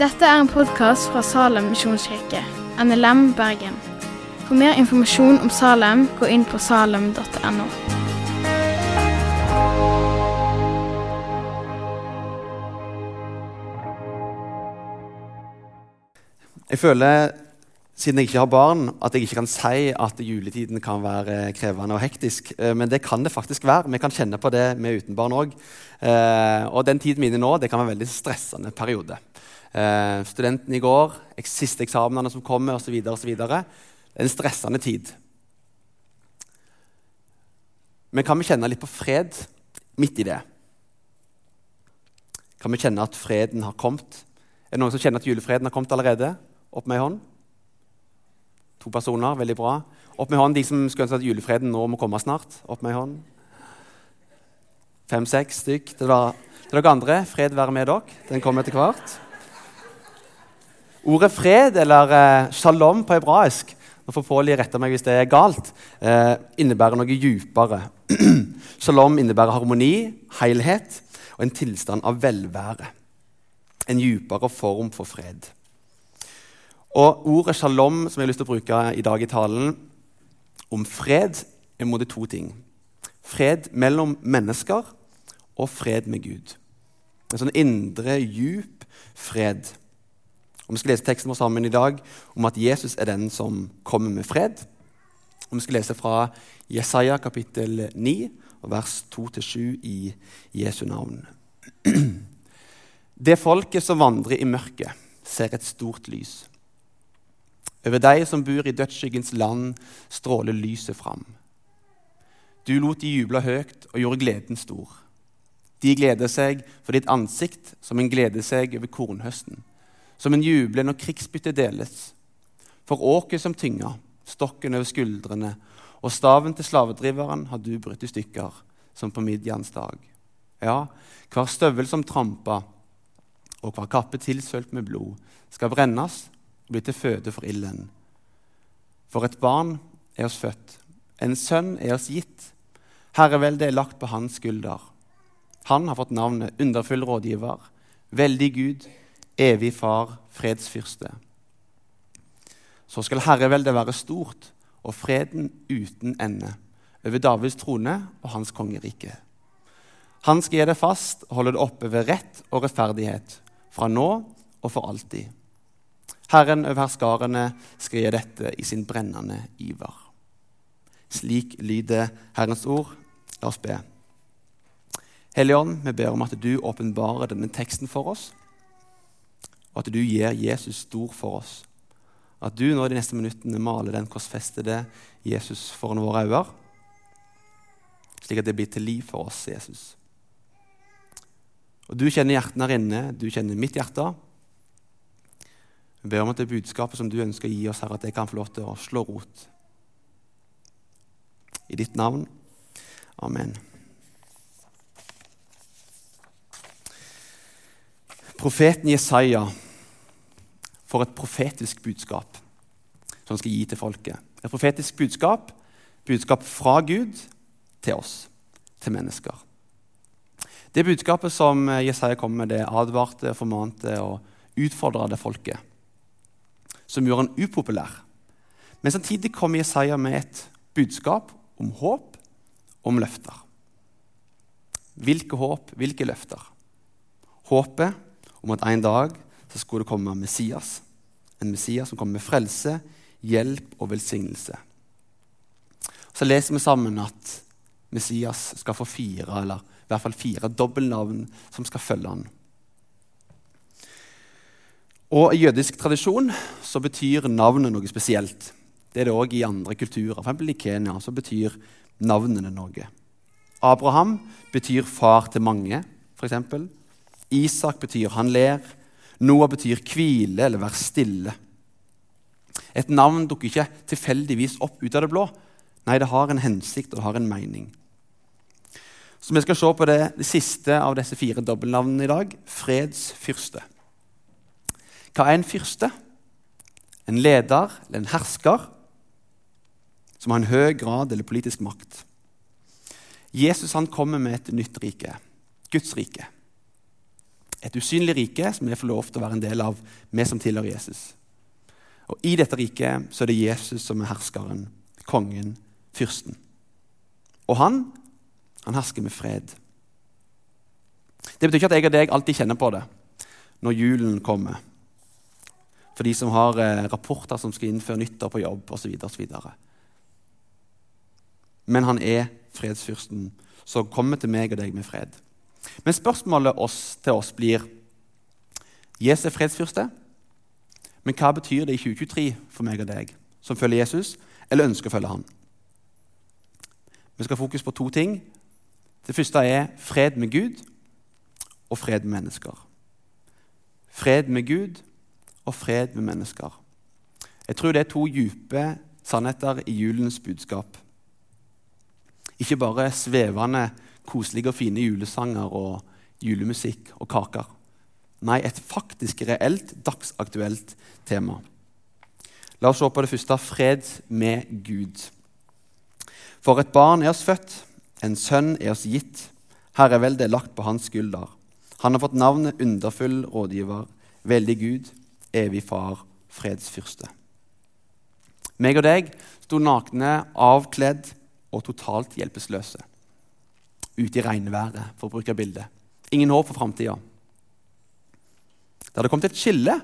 Dette er en podkast fra Salem misjonskirke, NLM Bergen. For mer informasjon om Salem, gå inn på salem.no. Jeg føler, siden jeg ikke har barn, at jeg ikke kan si at juletiden kan være krevende og hektisk. Eh, Men det kan det faktisk være. Vi kan kjenne på det med uten barn òg. Og den tiden min er nå, det kan være en veldig stressende periode. Eh, studenten i går, siste eksamenene som kommer osv. osv. en stressende tid. Men kan vi kjenne litt på fred midt i det? Kan vi kjenne at freden har kommet? Er det noen som kjenner at julefreden har kommet allerede? Opp med ei hånd. To personer, veldig bra. Opp med hånd de som skulle ønske at julefreden nå må komme snart. Opp med hånd. Fem-seks stykk. Til dere andre, fred være med dere. Den kommer etter hvert. Ordet fred, eller eh, shalom på hebraisk, nå får Påli rette meg hvis det er galt, eh, innebærer noe djupere. shalom innebærer harmoni, helhet og en tilstand av velvære. En djupere form for fred. Og Ordet shalom som jeg har lyst til å bruke i dag i talen, om fred, er mot to ting. Fred mellom mennesker og fred med Gud. En sånn indre, djup fred. Og Vi skal lese teksten vår sammen i dag om at Jesus er den som kommer med fred. Og Vi skal lese fra Jesaja kapittel 9, vers 2-7 i Jesu navn. Det folket som vandrer i mørket, ser et stort lys. Over deg som bor i dødsskyggens land, stråler lyset fram. Du lot de juble høyt og gjorde gleden stor. De gleder seg for ditt ansikt som en gleder seg over kornhøsten, som en jubler når krigsbyttet deles. For åket som tynga, stokken over skuldrene og staven til slavedriveren har du brutt i stykker, som på Midjans dag. Ja, hver støvel som trampa, og hver kappe tilsølt med blod, skal brennes og bli til føde for ilden. For et barn er oss født, en sønn er oss gitt. Herreveldet er lagt på hans skulder. Han har fått navnet Underfull rådgiver, Veldig Gud, Evig Far, Fredsfyrste. Så skal herreveldet være stort og freden uten ende over Davids trone og hans kongerike. Han skal gi det fast og holde det oppe ved rett og rettferdighet, fra nå og for alltid. Herren over herskarene skal dette i sin brennende iver. Slik lyder Herrens ord. La oss be. Hellige Ånd, vi ber om at du åpenbarer denne teksten for oss, og at du gir Jesus stor for oss. At du nå de neste minuttene maler den korsfestede Jesus foran våre øyne, slik at det blir til liv for oss, Jesus. Og Du kjenner hjertene her inne, du kjenner mitt hjerte. Vi ber om at det budskapet som du ønsker å gi oss, her, at det kan få lov til å slå rot. I ditt navn. Amen. Profeten Jesaja får et profetisk budskap som han skal gi til folket. Et profetisk budskap, budskap fra Gud til oss, til mennesker. Det budskapet som Jesaja kom med, det advarte, formante og utfordra det folket. Som gjorde han upopulær. Men samtidig kom Jesaja med et budskap om håp om løfter. Hvilke håp, hvilke løfter? Håpet om at en dag så skulle det komme Messias. En Messias som kommer med frelse, hjelp og velsignelse. Så leser vi sammen at Messias skal få fire, eller i hvert fall fire dobbeltnavn som skal følge han. Og I jødisk tradisjon så betyr navnet noe spesielt. Det er det òg i andre kulturer. For I Kenya så betyr navnene noe. Abraham betyr far til mange, f.eks. Isak betyr han ler. Noah betyr hvile eller være stille. Et navn dukker ikke tilfeldigvis opp ut av det blå. Nei, det har en hensikt og har en mening. Så Vi skal se på det, det siste av disse fire dobbeltnavnene i dag fredsfyrste. Hva er en fyrste? En leder eller en hersker som har en høy grad eller politisk makt. Jesus han kommer med et nytt rike. Guds rike. Et usynlig rike som vi får lov til å være en del av, vi som tilhører Jesus. Og I dette riket så er det Jesus som er herskeren, kongen, fyrsten. Og han, han hersker med fred. Det betyr ikke at jeg og deg alltid kjenner på det når julen kommer. For de som har eh, rapporter som skal innføre nyttår på jobb osv. Men han er fredsfyrsten som kommer til meg og deg med fred. Men spørsmålet oss, til oss blir Jesus er fredsfyrste, men hva betyr det i 2023 for meg og deg som følger Jesus, eller ønsker å følge han? Vi skal ha fokus på to ting. Det første er fred med Gud og fred med mennesker. Fred med Gud og fred med mennesker. Jeg tror det er to dype sannheter i julens budskap. Ikke bare svevende koselige og fine julesanger og julemusikk og kaker. Nei, et faktisk reelt dagsaktuelt tema. La oss se på det første fred med Gud. For et barn er oss født, en sønn er oss gitt. Herreveldet er lagt på hans skulder. Han har fått navnet Underfull rådgiver, veldig Gud, evig far, fredsfyrste. Meg og deg sto nakne, avkledd og totalt hjelpeløse ute i regnværet, for å bruke bildet. Ingen håp for framtida. Det hadde kommet et skille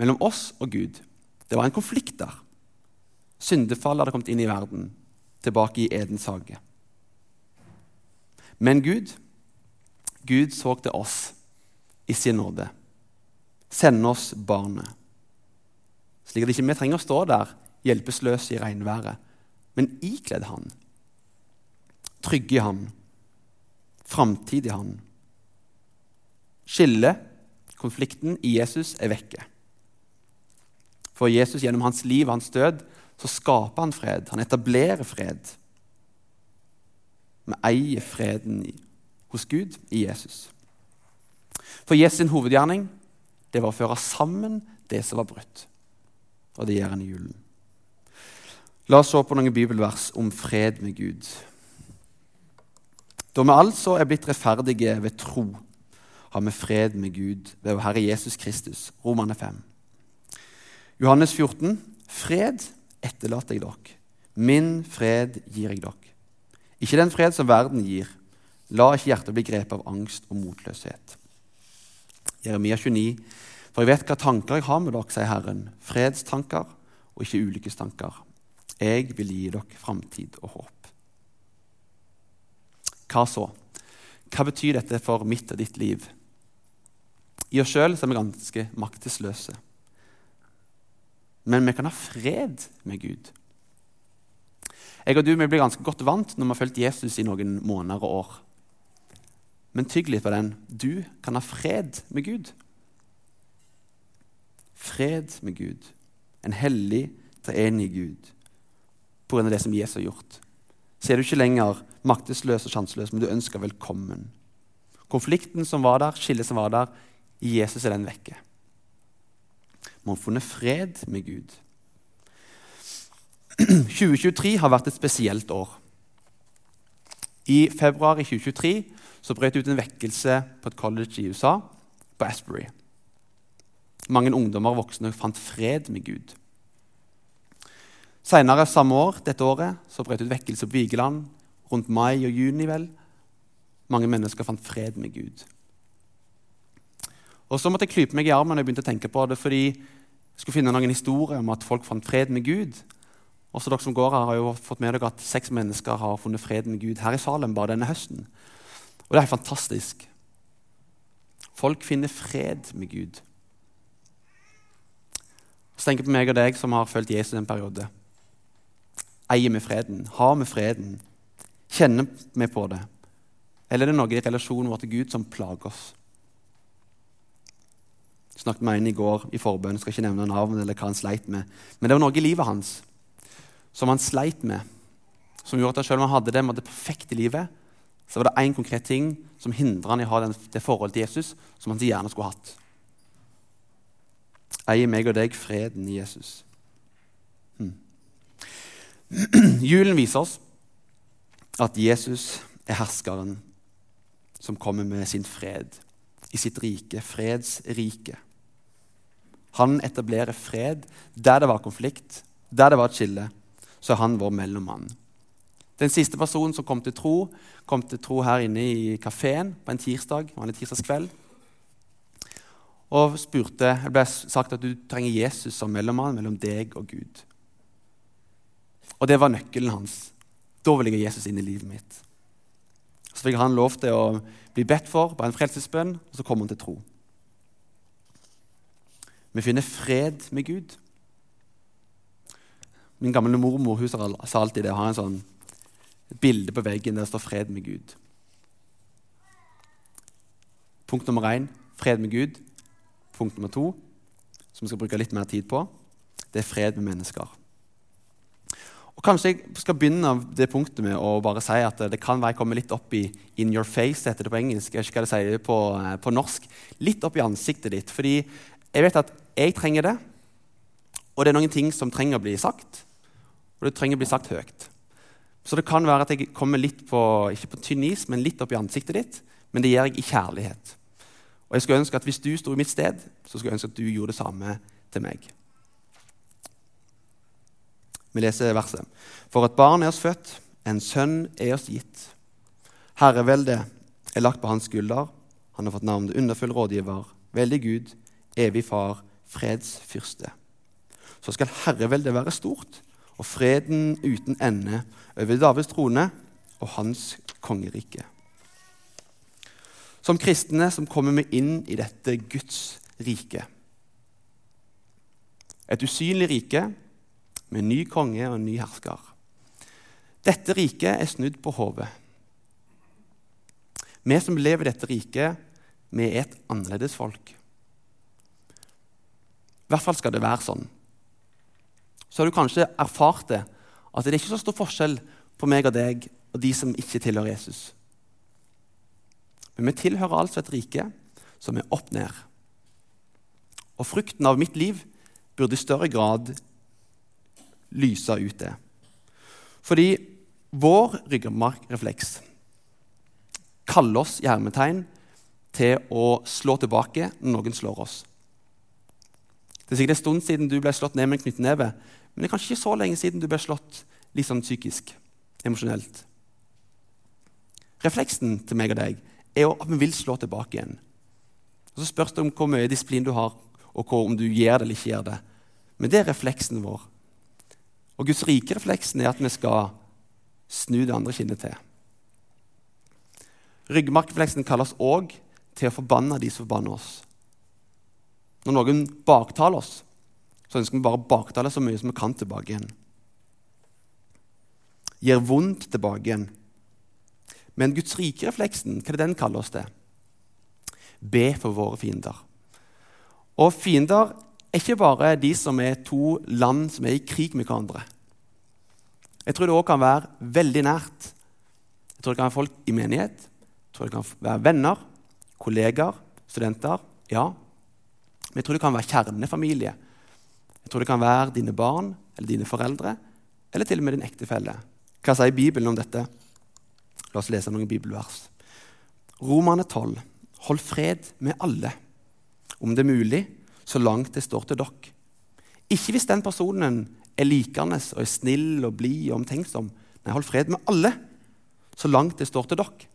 mellom oss og Gud. Det var en konflikt der. Syndefallet hadde kommet inn i verden, tilbake i Edens hage. Men Gud, Gud så til oss i sin nåde. Sende oss barnet. Slik at ikke vi trenger å stå der hjelpeløse i regnværet, men ikledd Han. Trygge i Han framtid i Han. Skillet, konflikten, i Jesus er vekke. For Jesus, gjennom hans liv og hans død, så skaper han fred. Han etablerer fred. Vi eier freden hos Gud i Jesus. For Jesus' sin hovedgjerning det var å føre sammen det som var brutt. Og det gjør han i julen. La oss se på noen bibelvers om fred med Gud. Da vi altså er blitt rettferdige ved tro, har vi fred med Gud ved Herre Jesus Kristus. Romane 5. Johannes 14. Fred etterlater jeg dere. Min fred gir jeg dere. Ikke den fred som verden gir. La ikke hjertet bli grepet av angst og motløshet. Jeremia 29. For jeg vet hva tanker jeg har med dere, sier Herren. Fredstanker og ikke ulykkestanker. Jeg vil gi dere framtid og håp. Hva så? Hva betyr dette for mitt og ditt liv? I oss sjøl er vi ganske maktesløse. Men vi kan ha fred med Gud. Jeg og du vi blir ganske godt vant når vi har fulgt Jesus i noen måneder og år. Men tygg litt på den. Du kan ha fred med Gud. Fred med Gud. En hellig, treenig Gud på grunn av det som Jesus har gjort så er du ikke lenger maktesløs og sjanseløs, men du ønsker velkommen. Konflikten som var der, skillet som var der, i Jesus er den vekke. Vi har funnet fred med Gud. 2023 har vært et spesielt år. I februar i 2023 så brøt det ut en vekkelse på et college i USA, på Asbury. Mange ungdommer og voksne fant fred med Gud. Senere samme år, dette året så brøt det ut vekkelse på Vigeland. Rundt mai og juni, vel. Mange mennesker fant fred med Gud. Og Så måtte jeg klype meg i armen når jeg begynte å tenke på det, fordi jeg skulle finne noen historier om at folk fant fred med Gud. Også dere som går her har jo fått med dere at seks mennesker har funnet fred med Gud her i Salem bare denne høsten. Og det er fantastisk. Folk finner fred med Gud. Så tenker jeg på meg og deg som har fulgt Jesus en periode. Eier vi freden? Har vi freden? Kjenner vi på det? Eller er det noe i relasjonen vår til Gud som plager oss? Jeg snakket med en i går i forbønn, skal ikke nevne navn eller hva han sleit med. Men det var noe i livet hans som han sleit med, som gjorde at selv om han hadde det, med det perfekte livet, så var det én konkret ting som hindra han i å ha det forholdet til Jesus som han så gjerne skulle hatt. Eier meg og deg freden i Jesus? Julen viser oss at Jesus er herskeren som kommer med sin fred i sitt rike, fredsrike. Han etablerer fred der det var konflikt, der det var et skille. Så er han vår mellommann. Den siste personen som kom til tro, kom til tro her inne i kafeen på en tirsdag, en tirsdagskveld. Og spurte, Det ble sagt at du trenger Jesus som mellommann mellom deg og Gud. Og det var nøkkelen hans. Da vil jeg ha Jesus inn i livet mitt. Så fikk han lov til å bli bedt for på en frelsesbønn, og så kom han til tro. Vi finner fred med Gud. Min gamle mormor hun sa alltid det. Har en sånn et bilde på veggen der står 'fred med Gud'. Punkt nummer én fred med Gud. Punkt nummer to, som vi skal bruke litt mer tid på, det er fred med mennesker. Og Kanskje jeg skal begynne av det punktet med å bare si at det kan være jeg kommer litt opp i 'in your face', heter det på engelsk. Jeg vet ikke hva det sier på, eh, på norsk. Litt opp i ansiktet ditt. Fordi jeg vet at jeg trenger det, og det er noen ting som trenger å bli sagt. Og det trenger å bli sagt høyt. Så det kan være at jeg kommer litt på ikke på tynn is, men litt opp i ansiktet ditt. Men det gjør jeg i kjærlighet. Og jeg skulle ønske at Hvis du sto i mitt sted, så skulle jeg ønske at du gjorde det samme til meg. Vi leser verset. For et barn er oss født, en sønn er oss gitt. Herreveldet er lagt på hans skulder. Han har fått navnet underfull rådgiver, veldig Gud, evig far, fredsfyrste. Så skal herreveldet være stort, og freden uten ende over Davids trone og hans kongerike. Som kristne som kommer vi inn i dette Guds rike. Et usynlig rike med ny konge og ny hersker. Dette riket er snudd på hodet. Vi som lever i dette riket, vi er et annerledes folk. I hvert fall skal det være sånn. Så har du kanskje erfart det, at det er ikke så stor forskjell på meg og deg og de som ikke tilhører Jesus. Men vi tilhører altså et rike som er opp ned. Og frukten av mitt liv burde i større grad lyse ut det. Fordi vår ryggmargrefleks kaller oss i hermetegn til å slå tilbake når noen slår oss. Det er sikkert en stund siden du ble slått ned med en knyttneve, men det er kanskje ikke så lenge siden du ble slått litt sånn psykisk, emosjonelt. Refleksen til meg og deg er jo at vi vil slå tilbake igjen. Og Så spørs det om hvor mye disiplin du har, og om du gjør det eller ikke gjør det. Men det er refleksen vår. Og Guds rike refleksen er at vi skal snu det andre kinnet til. Ryggmarkrefleksen kalles òg til å forbanne de som forbanner oss. Når noen baktaler oss, så ønsker vi bare å baktale så mye som vi kan tilbake igjen. Gir vondt tilbake igjen. Men Guds rike-refleksen, hva er det den kaller oss til? Be for våre fiender. Og fiender er ikke bare de som er to land som er i krig med hverandre. Jeg tror det òg kan være veldig nært. Jeg tror det kan være folk i menighet, jeg tror det kan være venner, kollegaer, studenter. Ja. Men jeg tror det kan være kjernefamilie. Jeg tror det kan være dine barn eller dine foreldre eller til og med din ektefelle. Hva sier Bibelen om dette? La oss lese noen bibelvers. Romane 12. Hold fred med alle, om det er mulig, så langt det står til dere. Ikke hvis den personen er likende og er snill og blid og omtenksom. Nei, hold fred med alle, så langt det står til dere.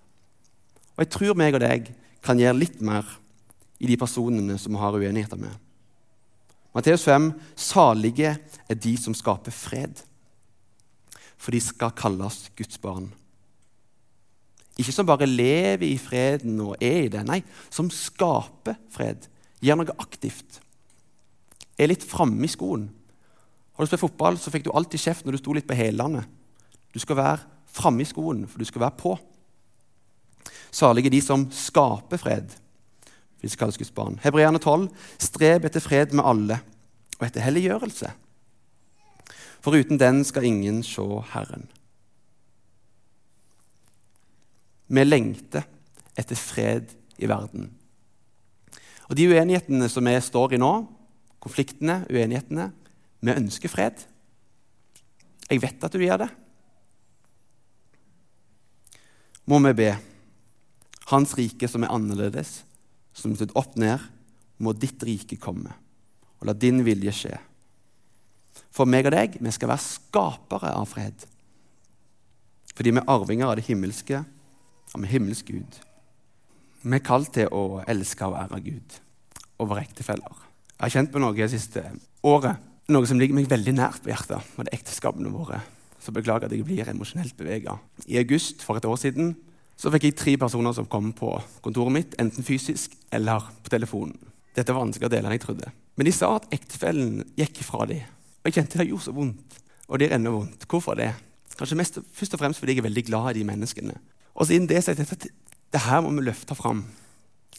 Og jeg tror meg og deg kan gjøre litt mer i de personene som vi har uenigheter med. Matteus 5.: Salige er de som skaper fred, for de skal kalles Guds barn. Ikke som bare lever i freden og er i det, nei, som skaper fred. Gjør noe aktivt. Er litt framme i skoen. Har du spilt fotball, så fikk du alltid kjeft når du sto litt på hælene. Du skal være framme i skoen, for du skal være på. Salige er de som skaper fred hvis barn. Hebreerne 12.: Streb etter fred med alle og etter helliggjørelse. For uten den skal ingen se Herren. Vi lengter etter fred i verden. Og De uenighetene som vi står i nå, konfliktene, uenighetene Vi ønsker fred. Jeg vet at du gjør det. Må vi be. Hans rike som er annerledes, som er opp ned, må ditt rike komme. Og la din vilje skje. For meg og deg, vi skal være skapere av fred. Fordi vi er arvinger av det himmelske, av en himmelsk Gud. Vi er kalt til å elske og ære Gud over ektefeller. Jeg har kjent på noe det siste året, noe som ligger meg veldig nært på hjertet. og det er ekteskapene våre. Så beklager at jeg blir emosjonelt bevega. I august for et år siden så fikk jeg tre personer som kom på kontoret mitt, enten fysisk eller på telefonen. Dette var vanskeligere deler enn jeg trodde. Men de sa at ektefellen gikk fra dem. Og jeg kjente det gjorde så vondt. Og det gjør ennå vondt. Hvorfor det? Kanskje mest, først og fremst fordi jeg er veldig glad i de menneskene. Og siden det så jeg at det her må vi løfte fram.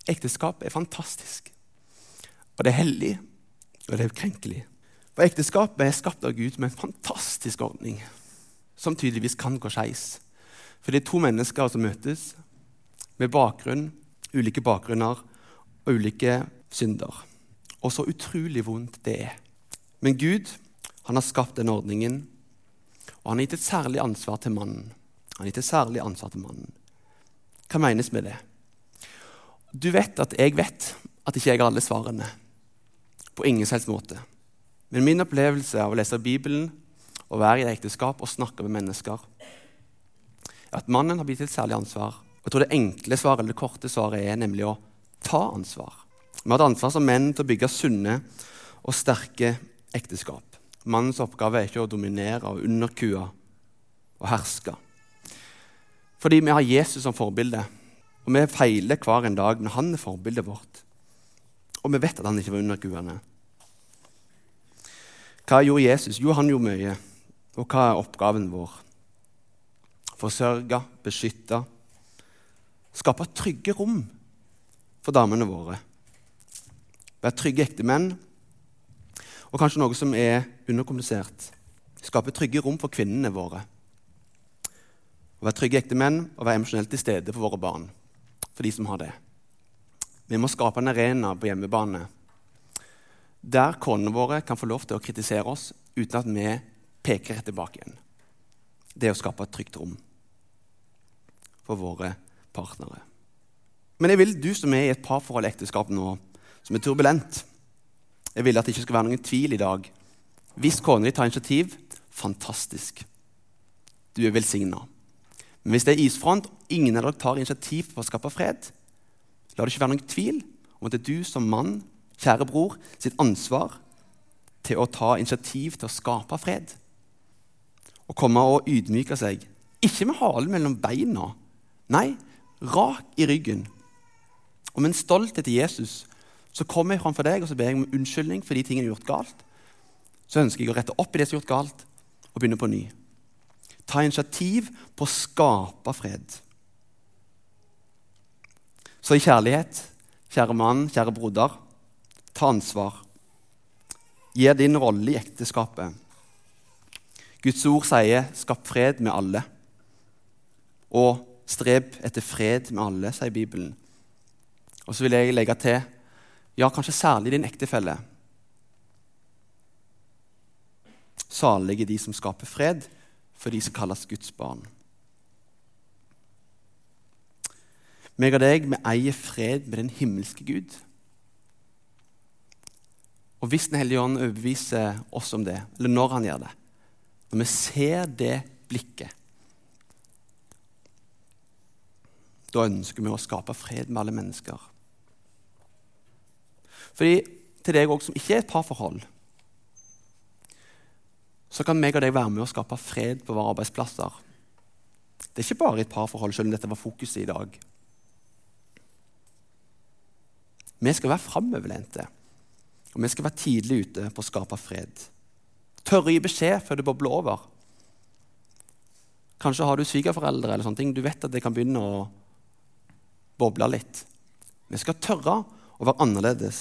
Ekteskap er fantastisk. Og det er hellig, og det er ukrenkelig. For ekteskapet er skapt av Gud med en fantastisk ordning som tydeligvis kan gå skeis. For det er to mennesker som møtes med bakgrunn, ulike bakgrunner og ulike synder. Og så utrolig vondt det er. Men Gud han har skapt den ordningen, og han har gitt et særlig ansvar til mannen. Han har gitt et særlig ansvar til mannen. Hva menes med det? Du vet at jeg vet at ikke jeg har alle svarene. På ingen selvs måte. Men min opplevelse av å lese Bibelen å være i ekteskap og snakke med mennesker. At mannen har blitt et særlig ansvar. Jeg tror Det enkle svaret eller det korte svaret er nemlig å ta ansvar. Vi har et ansvar som menn til å bygge sunne og sterke ekteskap. Mannens oppgave er ikke å dominere og underkue og herske. Fordi vi har Jesus som forbilde. Og vi feiler hver en dag, men han er forbildet vårt. Og vi vet at han ikke var underkuende. Hva gjorde Jesus? Jo, han gjorde mye. Og hva er oppgaven vår? Forsørge, beskytte, skape trygge rom for damene våre. Være trygge ektemenn, og kanskje noe som er underkommunisert. Skape trygge rom for kvinnene våre. Å være trygge ektemenn og være emosjonelt til stede for våre barn. For de som har det. Vi må skape en arena på hjemmebane der konene våre kan få lov til å kritisere oss uten at vi peker rett tilbake igjen. Det er å skape et trygt rom for våre partnere. Men jeg vil du som er i et parforhold ekteskap nå, som er turbulent Jeg vil at det ikke skal være noen tvil i dag. Hvis kona di tar initiativ fantastisk. Du er velsigna. Men hvis det er isfront, ingen av dere tar initiativ for å skape fred, la det ikke være noen tvil om at det er du som mann, kjære bror, sitt ansvar til å ta initiativ til å skape fred å komme og ydmyke seg. Ikke med halen mellom beina. Nei, rak i ryggen. Og med en stolthet til Jesus så kommer jeg framfor deg og så ber jeg om unnskyldning for de tingene jeg har gjort galt. Så ønsker jeg å rette opp i det som er gjort galt, og begynne på ny. Ta initiativ på å skape fred. Så i kjærlighet, kjære mann, kjære broder, ta ansvar. Gi din rolle i ekteskapet Guds ord sier 'skap fred med alle'. Og 'streb etter fred med alle', sier Bibelen. Og så vil jeg legge til ja, kanskje særlig din ektefelle. Salige de som skaper fred, for de som kalles Guds barn. Meg og deg, vi eier fred med den himmelske Gud. Og hvis Den hellige ånd overbeviser oss om det, eller når han gjør det, når vi ser det blikket, da ønsker vi å skape fred med alle mennesker. Fordi til deg også som ikke er et parforhold, så kan meg og deg være med å skape fred på våre arbeidsplasser. Det er ikke bare et parforhold, selv om dette var fokuset i dag. Vi skal være framoverlente, og vi skal være tidlig ute på å skape fred. Tørre å gi beskjed før det bobler over. Kanskje har du svigerforeldre, eller sånne ting. du vet at det kan begynne å boble litt. Vi skal tørre å være annerledes.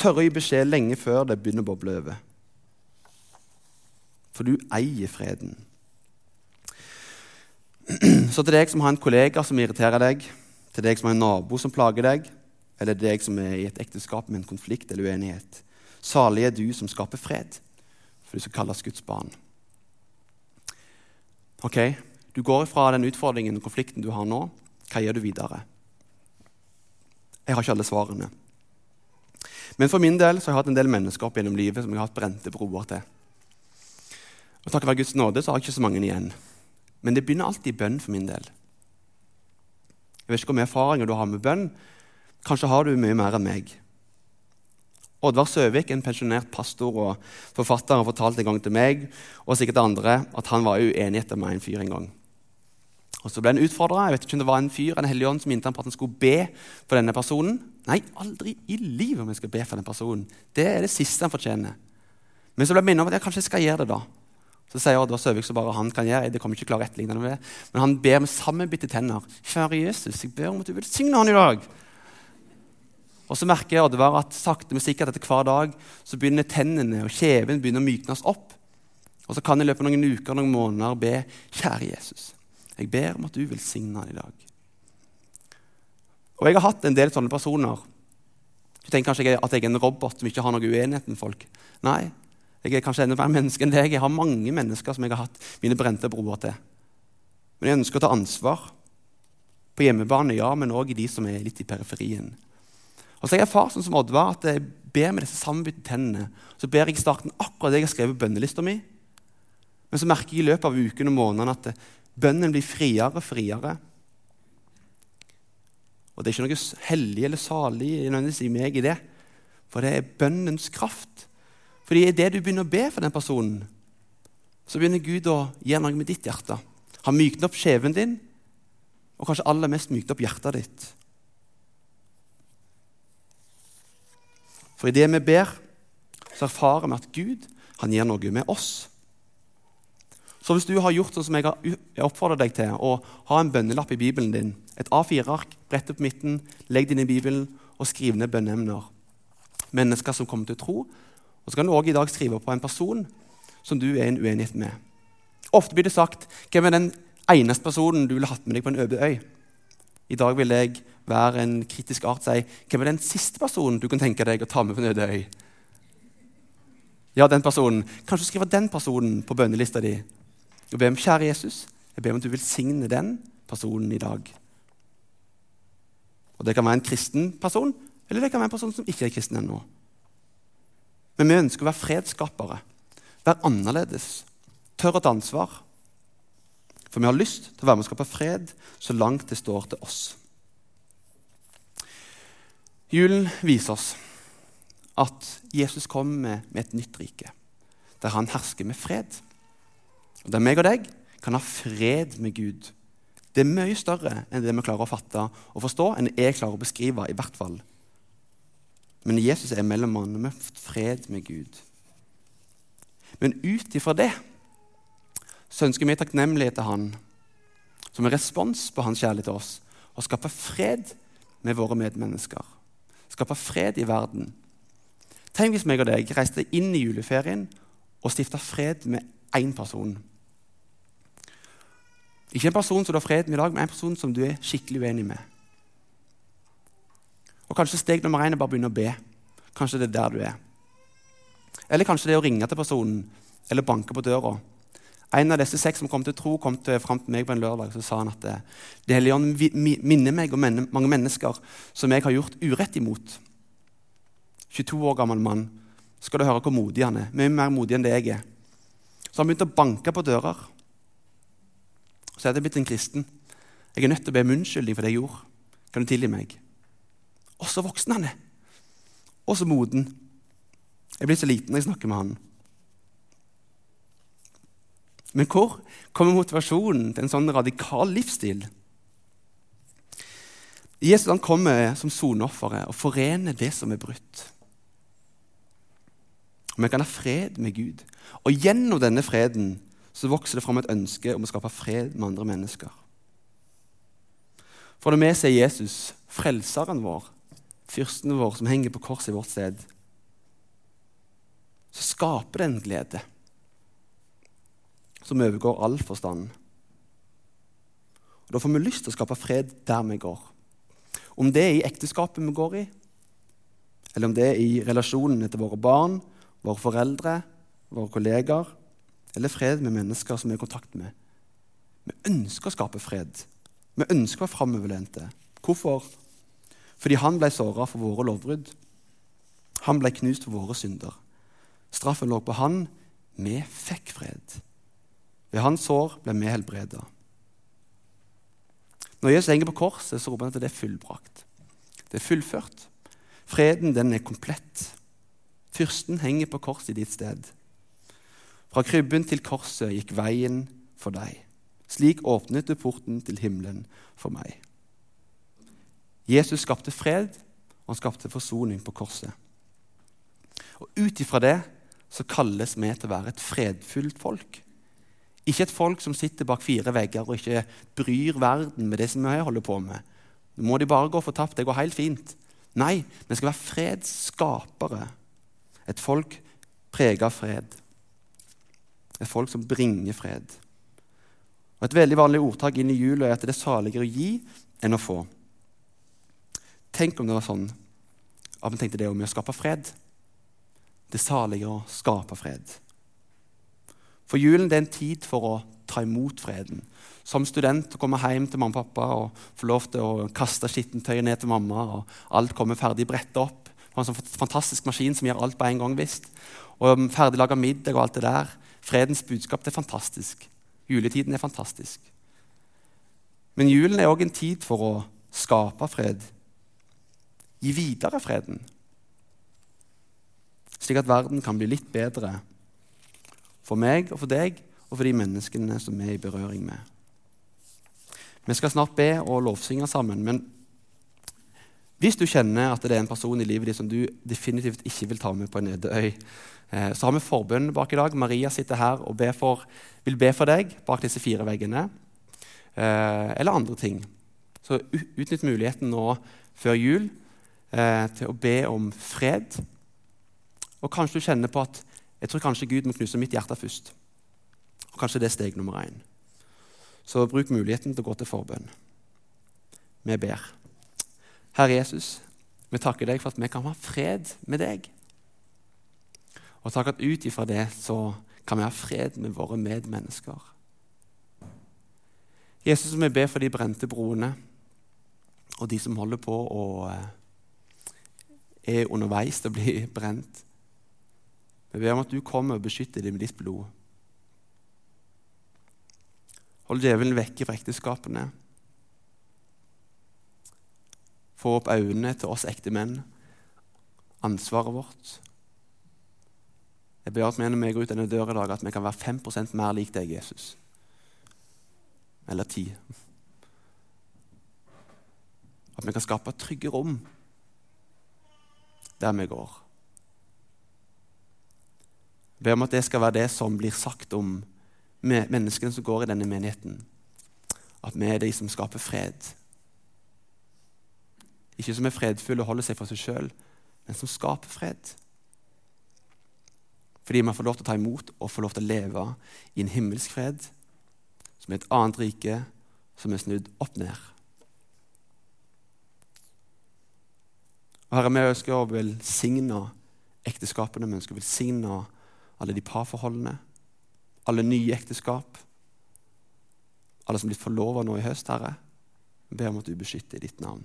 Tørre å gi beskjed lenge før det begynner å boble over. For du eier freden. Så til deg som har en kollega som irriterer deg, til deg som har en nabo som plager deg, eller deg som er i et ekteskap med en konflikt eller uenighet Salig er du som skaper fred for du skal kalles Guds barn. Ok, Du går fra den utfordringen og konflikten du har nå. Hva gjør du videre? Jeg har ikke alle svarene. Men for min del så har jeg hatt en del mennesker opp gjennom livet som jeg har hatt brente broer til. Og Takket være Guds nåde så har jeg ikke så mange igjen. Men det begynner alltid i bønn for min del. Jeg vet ikke hvor mye erfaringer du har med bønn. Kanskje har du mye mer enn meg. Oddvar Søvik, en pensjonert pastor og forfatter, har fortalt en gang til meg og sikkert andre at han var uenig etter meg en fyr en gang. Og Så ble han utfordra. Jeg vet ikke om det var en fyr en hellig ånd som minnet ham på at han skulle be for denne personen. Nei, aldri i livet om jeg skal be for den personen. Det er det siste han fortjener. Men så ble jeg minnet om at jeg kanskje skal gjøre det. da. Så sier Odd Søvik så bare han kan gjøre det. kommer ikke klare etterlignende med det. Men han ber med sammenbitte tenner. Kjære Jesus, jeg ber om at du vil signe han i dag. Og så merker jeg Oddvar at sakte, men sikkert etter hver dag så begynner tennene og kjeven begynner å myknes opp. Og så kan jeg i løpet av noen uker noen måneder be Kjære Jesus, jeg ber om at du velsigner han i dag. Og jeg har hatt en del sånne personer. Du tenker kanskje at jeg er en robot som ikke har noe uenighet med folk. Nei, jeg er kanskje enda mer menneske enn deg. Jeg har mange mennesker som jeg har hatt mine brente broer til. Men jeg ønsker å ta ansvar. På hjemmebane, ja, men òg i de som er litt i periferien. Og så har jeg far sånn som Oddvar, at jeg ber med disse sammenbytte tennene. Så ber jeg i starten akkurat det jeg har skrevet på bønnelista mi. Men så merker jeg i løpet av ukene og månedene at bønnen blir friere og friere. Og det er ikke noe hellig eller salig i meg i det, for det er bønnens kraft. Fordi det du begynner å be for den personen, så begynner Gud å gjøre noe med ditt hjerte. Han mykner opp skjeven din, og kanskje aller mest mykner opp hjertet ditt. For idet vi ber, så erfarer vi at Gud han gjør noe med oss. Så hvis du har gjort sånn som jeg har oppfordret deg til, å ha en bønnelapp i Bibelen din, et A4-ark, brett opp midten, legg det inn i Bibelen og skriv ned bønneemner. Mennesker som kommer til å tro. Og så kan du også i dag skrive på en person som du er en uenighet med. Ofte blir det sagt hvem er den eneste personen du ville hatt med deg på en øde øy. I dag vil jeg være en kritisk art si hvem er den siste personen du kan tenke deg å ta med på en øde øy. Ja, den personen. Kanskje skrive den personen på bønnelista di og ber om kjære Jesus, jeg ber om at du velsigner den personen i dag. Og Det kan være en kristen person, eller det kan være en person som ikke er kristen ennå. Men vi ønsker å være fredsskapere, være annerledes, tørre å ta ansvar. For vi har lyst til å være med og skape fred så langt det står til oss. Julen viser oss at Jesus kommer med et nytt rike, der han hersker med fred. Og Der meg og deg kan ha fred med Gud. Det er mye større enn det vi klarer å fatte og forstå, enn jeg klarer å beskrive. i hvert fall. Men Jesus er mellommannen med fred med Gud. Men ut ifra det så ønsker vi takknemlighet til Han, som en respons på Hans kjærlighet til oss, å skape fred med våre medmennesker. Skape fred i verden. Tenk hvis meg og deg reiste inn i juleferien og stifta fred med én person. Ikke en person som du har fred med i dag, men en person som du er skikkelig uenig med. Og Kanskje steg nummer én er bare å begynne å be. Kanskje det er der du er. Eller kanskje det er å ringe til personen eller banke på døra. En av disse seks som kom til tro, kom til, fram til meg på en lørdag så sa han at eh, Det hellige ånd minner meg om mange mennesker som jeg har gjort urett imot. 22 år gammel mann. Skal du høre hvor modig han er. Mye mer modig enn det jeg er. Så han begynte å banke på dører. Så er jeg blitt en kristen. Jeg er nødt til å be om unnskyldning for det jeg gjorde. Kan du tilgi meg? Og så voksen han er. Og så moden. Jeg blir så liten når jeg snakker med han. Men hvor kommer motivasjonen til en sånn radikal livsstil? Jesus han kommer som soneofferet og forener det som er brutt. Vi kan ha fred med Gud. Og gjennom denne freden så vokser det fram et ønske om å skape fred med andre mennesker. For når vi ser Jesus, frelseren vår, fyrsten vår som henger på korset i vårt sted, så skaper det en glede som overgår all forstand. Og Da får vi lyst til å skape fred der vi går. Om det er i ekteskapet vi går i, eller om det er i relasjonene til våre barn, våre foreldre, våre kollegaer, eller fred med mennesker som vi er i kontakt med. Vi ønsker å skape fred. Vi ønsker å være framoverlente. Hvorfor? Fordi han ble såra for våre lovbrudd. Han ble knust for våre synder. Straffen lå på han. Vi fikk fred. Ved hans sår ble vi helbreda. Når Jesus henger på korset, så roper han at det er fullbrakt. Det er fullført. Freden, den er komplett. Fyrsten henger på korset i ditt sted. Fra krybben til korset gikk veien for deg. Slik åpnet du porten til himmelen for meg. Jesus skapte fred, og han skapte forsoning på korset. Og Ut ifra det så kalles vi til å være et fredfullt folk. Ikke et folk som sitter bak fire vegger og ikke bryr verden med det som vi holder på med. Nå må de bare gå fortapt. Det går helt fint. Nei, vi skal være fredsskapere. Et folk prega av fred. Et folk som bringer fred. Og Et veldig vanlig ordtak inn i jula er at det er saligere å gi enn å få. Tenk om det var sånn at vi tenkte det om å skape fred. Det er saligere å skape fred. For julen det er en tid for å ta imot freden. Som student å komme hjem til mamma og pappa og få lov til å kaste skittentøyet ned til mamma. og Alt kommer ferdig brettet opp. på en sånn fantastisk maskin som gjør alt på en gang. visst. Og Ferdiglaga Ferdig laga middag og alt det der. Fredens budskap det er fantastisk. Juletiden er fantastisk. Men julen er òg en tid for å skape fred. Gi videre freden. Slik at verden kan bli litt bedre for meg og for deg og for de menneskene som vi er i berøring med. Vi skal snart be og lovsynge sammen, men hvis du kjenner at det er en person i livet ditt som du definitivt ikke vil ta med på en øy, eh, så har vi forbønn bak i dag. Maria sitter her og for, vil be for deg bak disse fire veggene. Eh, eller andre ting. Så utnytt muligheten nå før jul eh, til å be om fred. Og kanskje du kjenner på at jeg tror kanskje Gud må knuse mitt hjerte først. Og kanskje det er steg nummer én. Så bruk muligheten til å gå til forbønn. Vi ber. Herre Jesus, vi takker deg for at vi kan ha fred med deg. Og takk at ut ifra det så kan vi ha fred med våre medmennesker. Jesus, vi ber for de brente broene og de som holder på å eh, er underveis til å bli brent. Vi ber om at du kommer og beskytter dem med ditt blod. Hold djevelen vekke fra ekteskapene. Få opp øynene til oss ekte menn, ansvaret vårt. Jeg ber at vi når vi går ut denne døra i dag, at vi kan være 5% mer lik deg, Jesus. Eller ti. At vi kan skape trygge rom der vi går. Jeg ber om at det skal være det som blir sagt om menneskene som går i denne menigheten. At vi er de som skaper fred. Ikke som er fredfulle og holder seg for seg sjøl, men som skaper fred. Fordi vi får lov til å ta imot og får lov til å leve i en himmelsk fred, som er et annet rike som er snudd opp ned. Og Herre, vi ønsker å velsigne ekteskapene, vi ønsker å velsigne alle de parforholdene, alle nye ekteskap, alle som er blitt forlova nå i høst, Herre. Vi ber om at du beskytter ditt navn.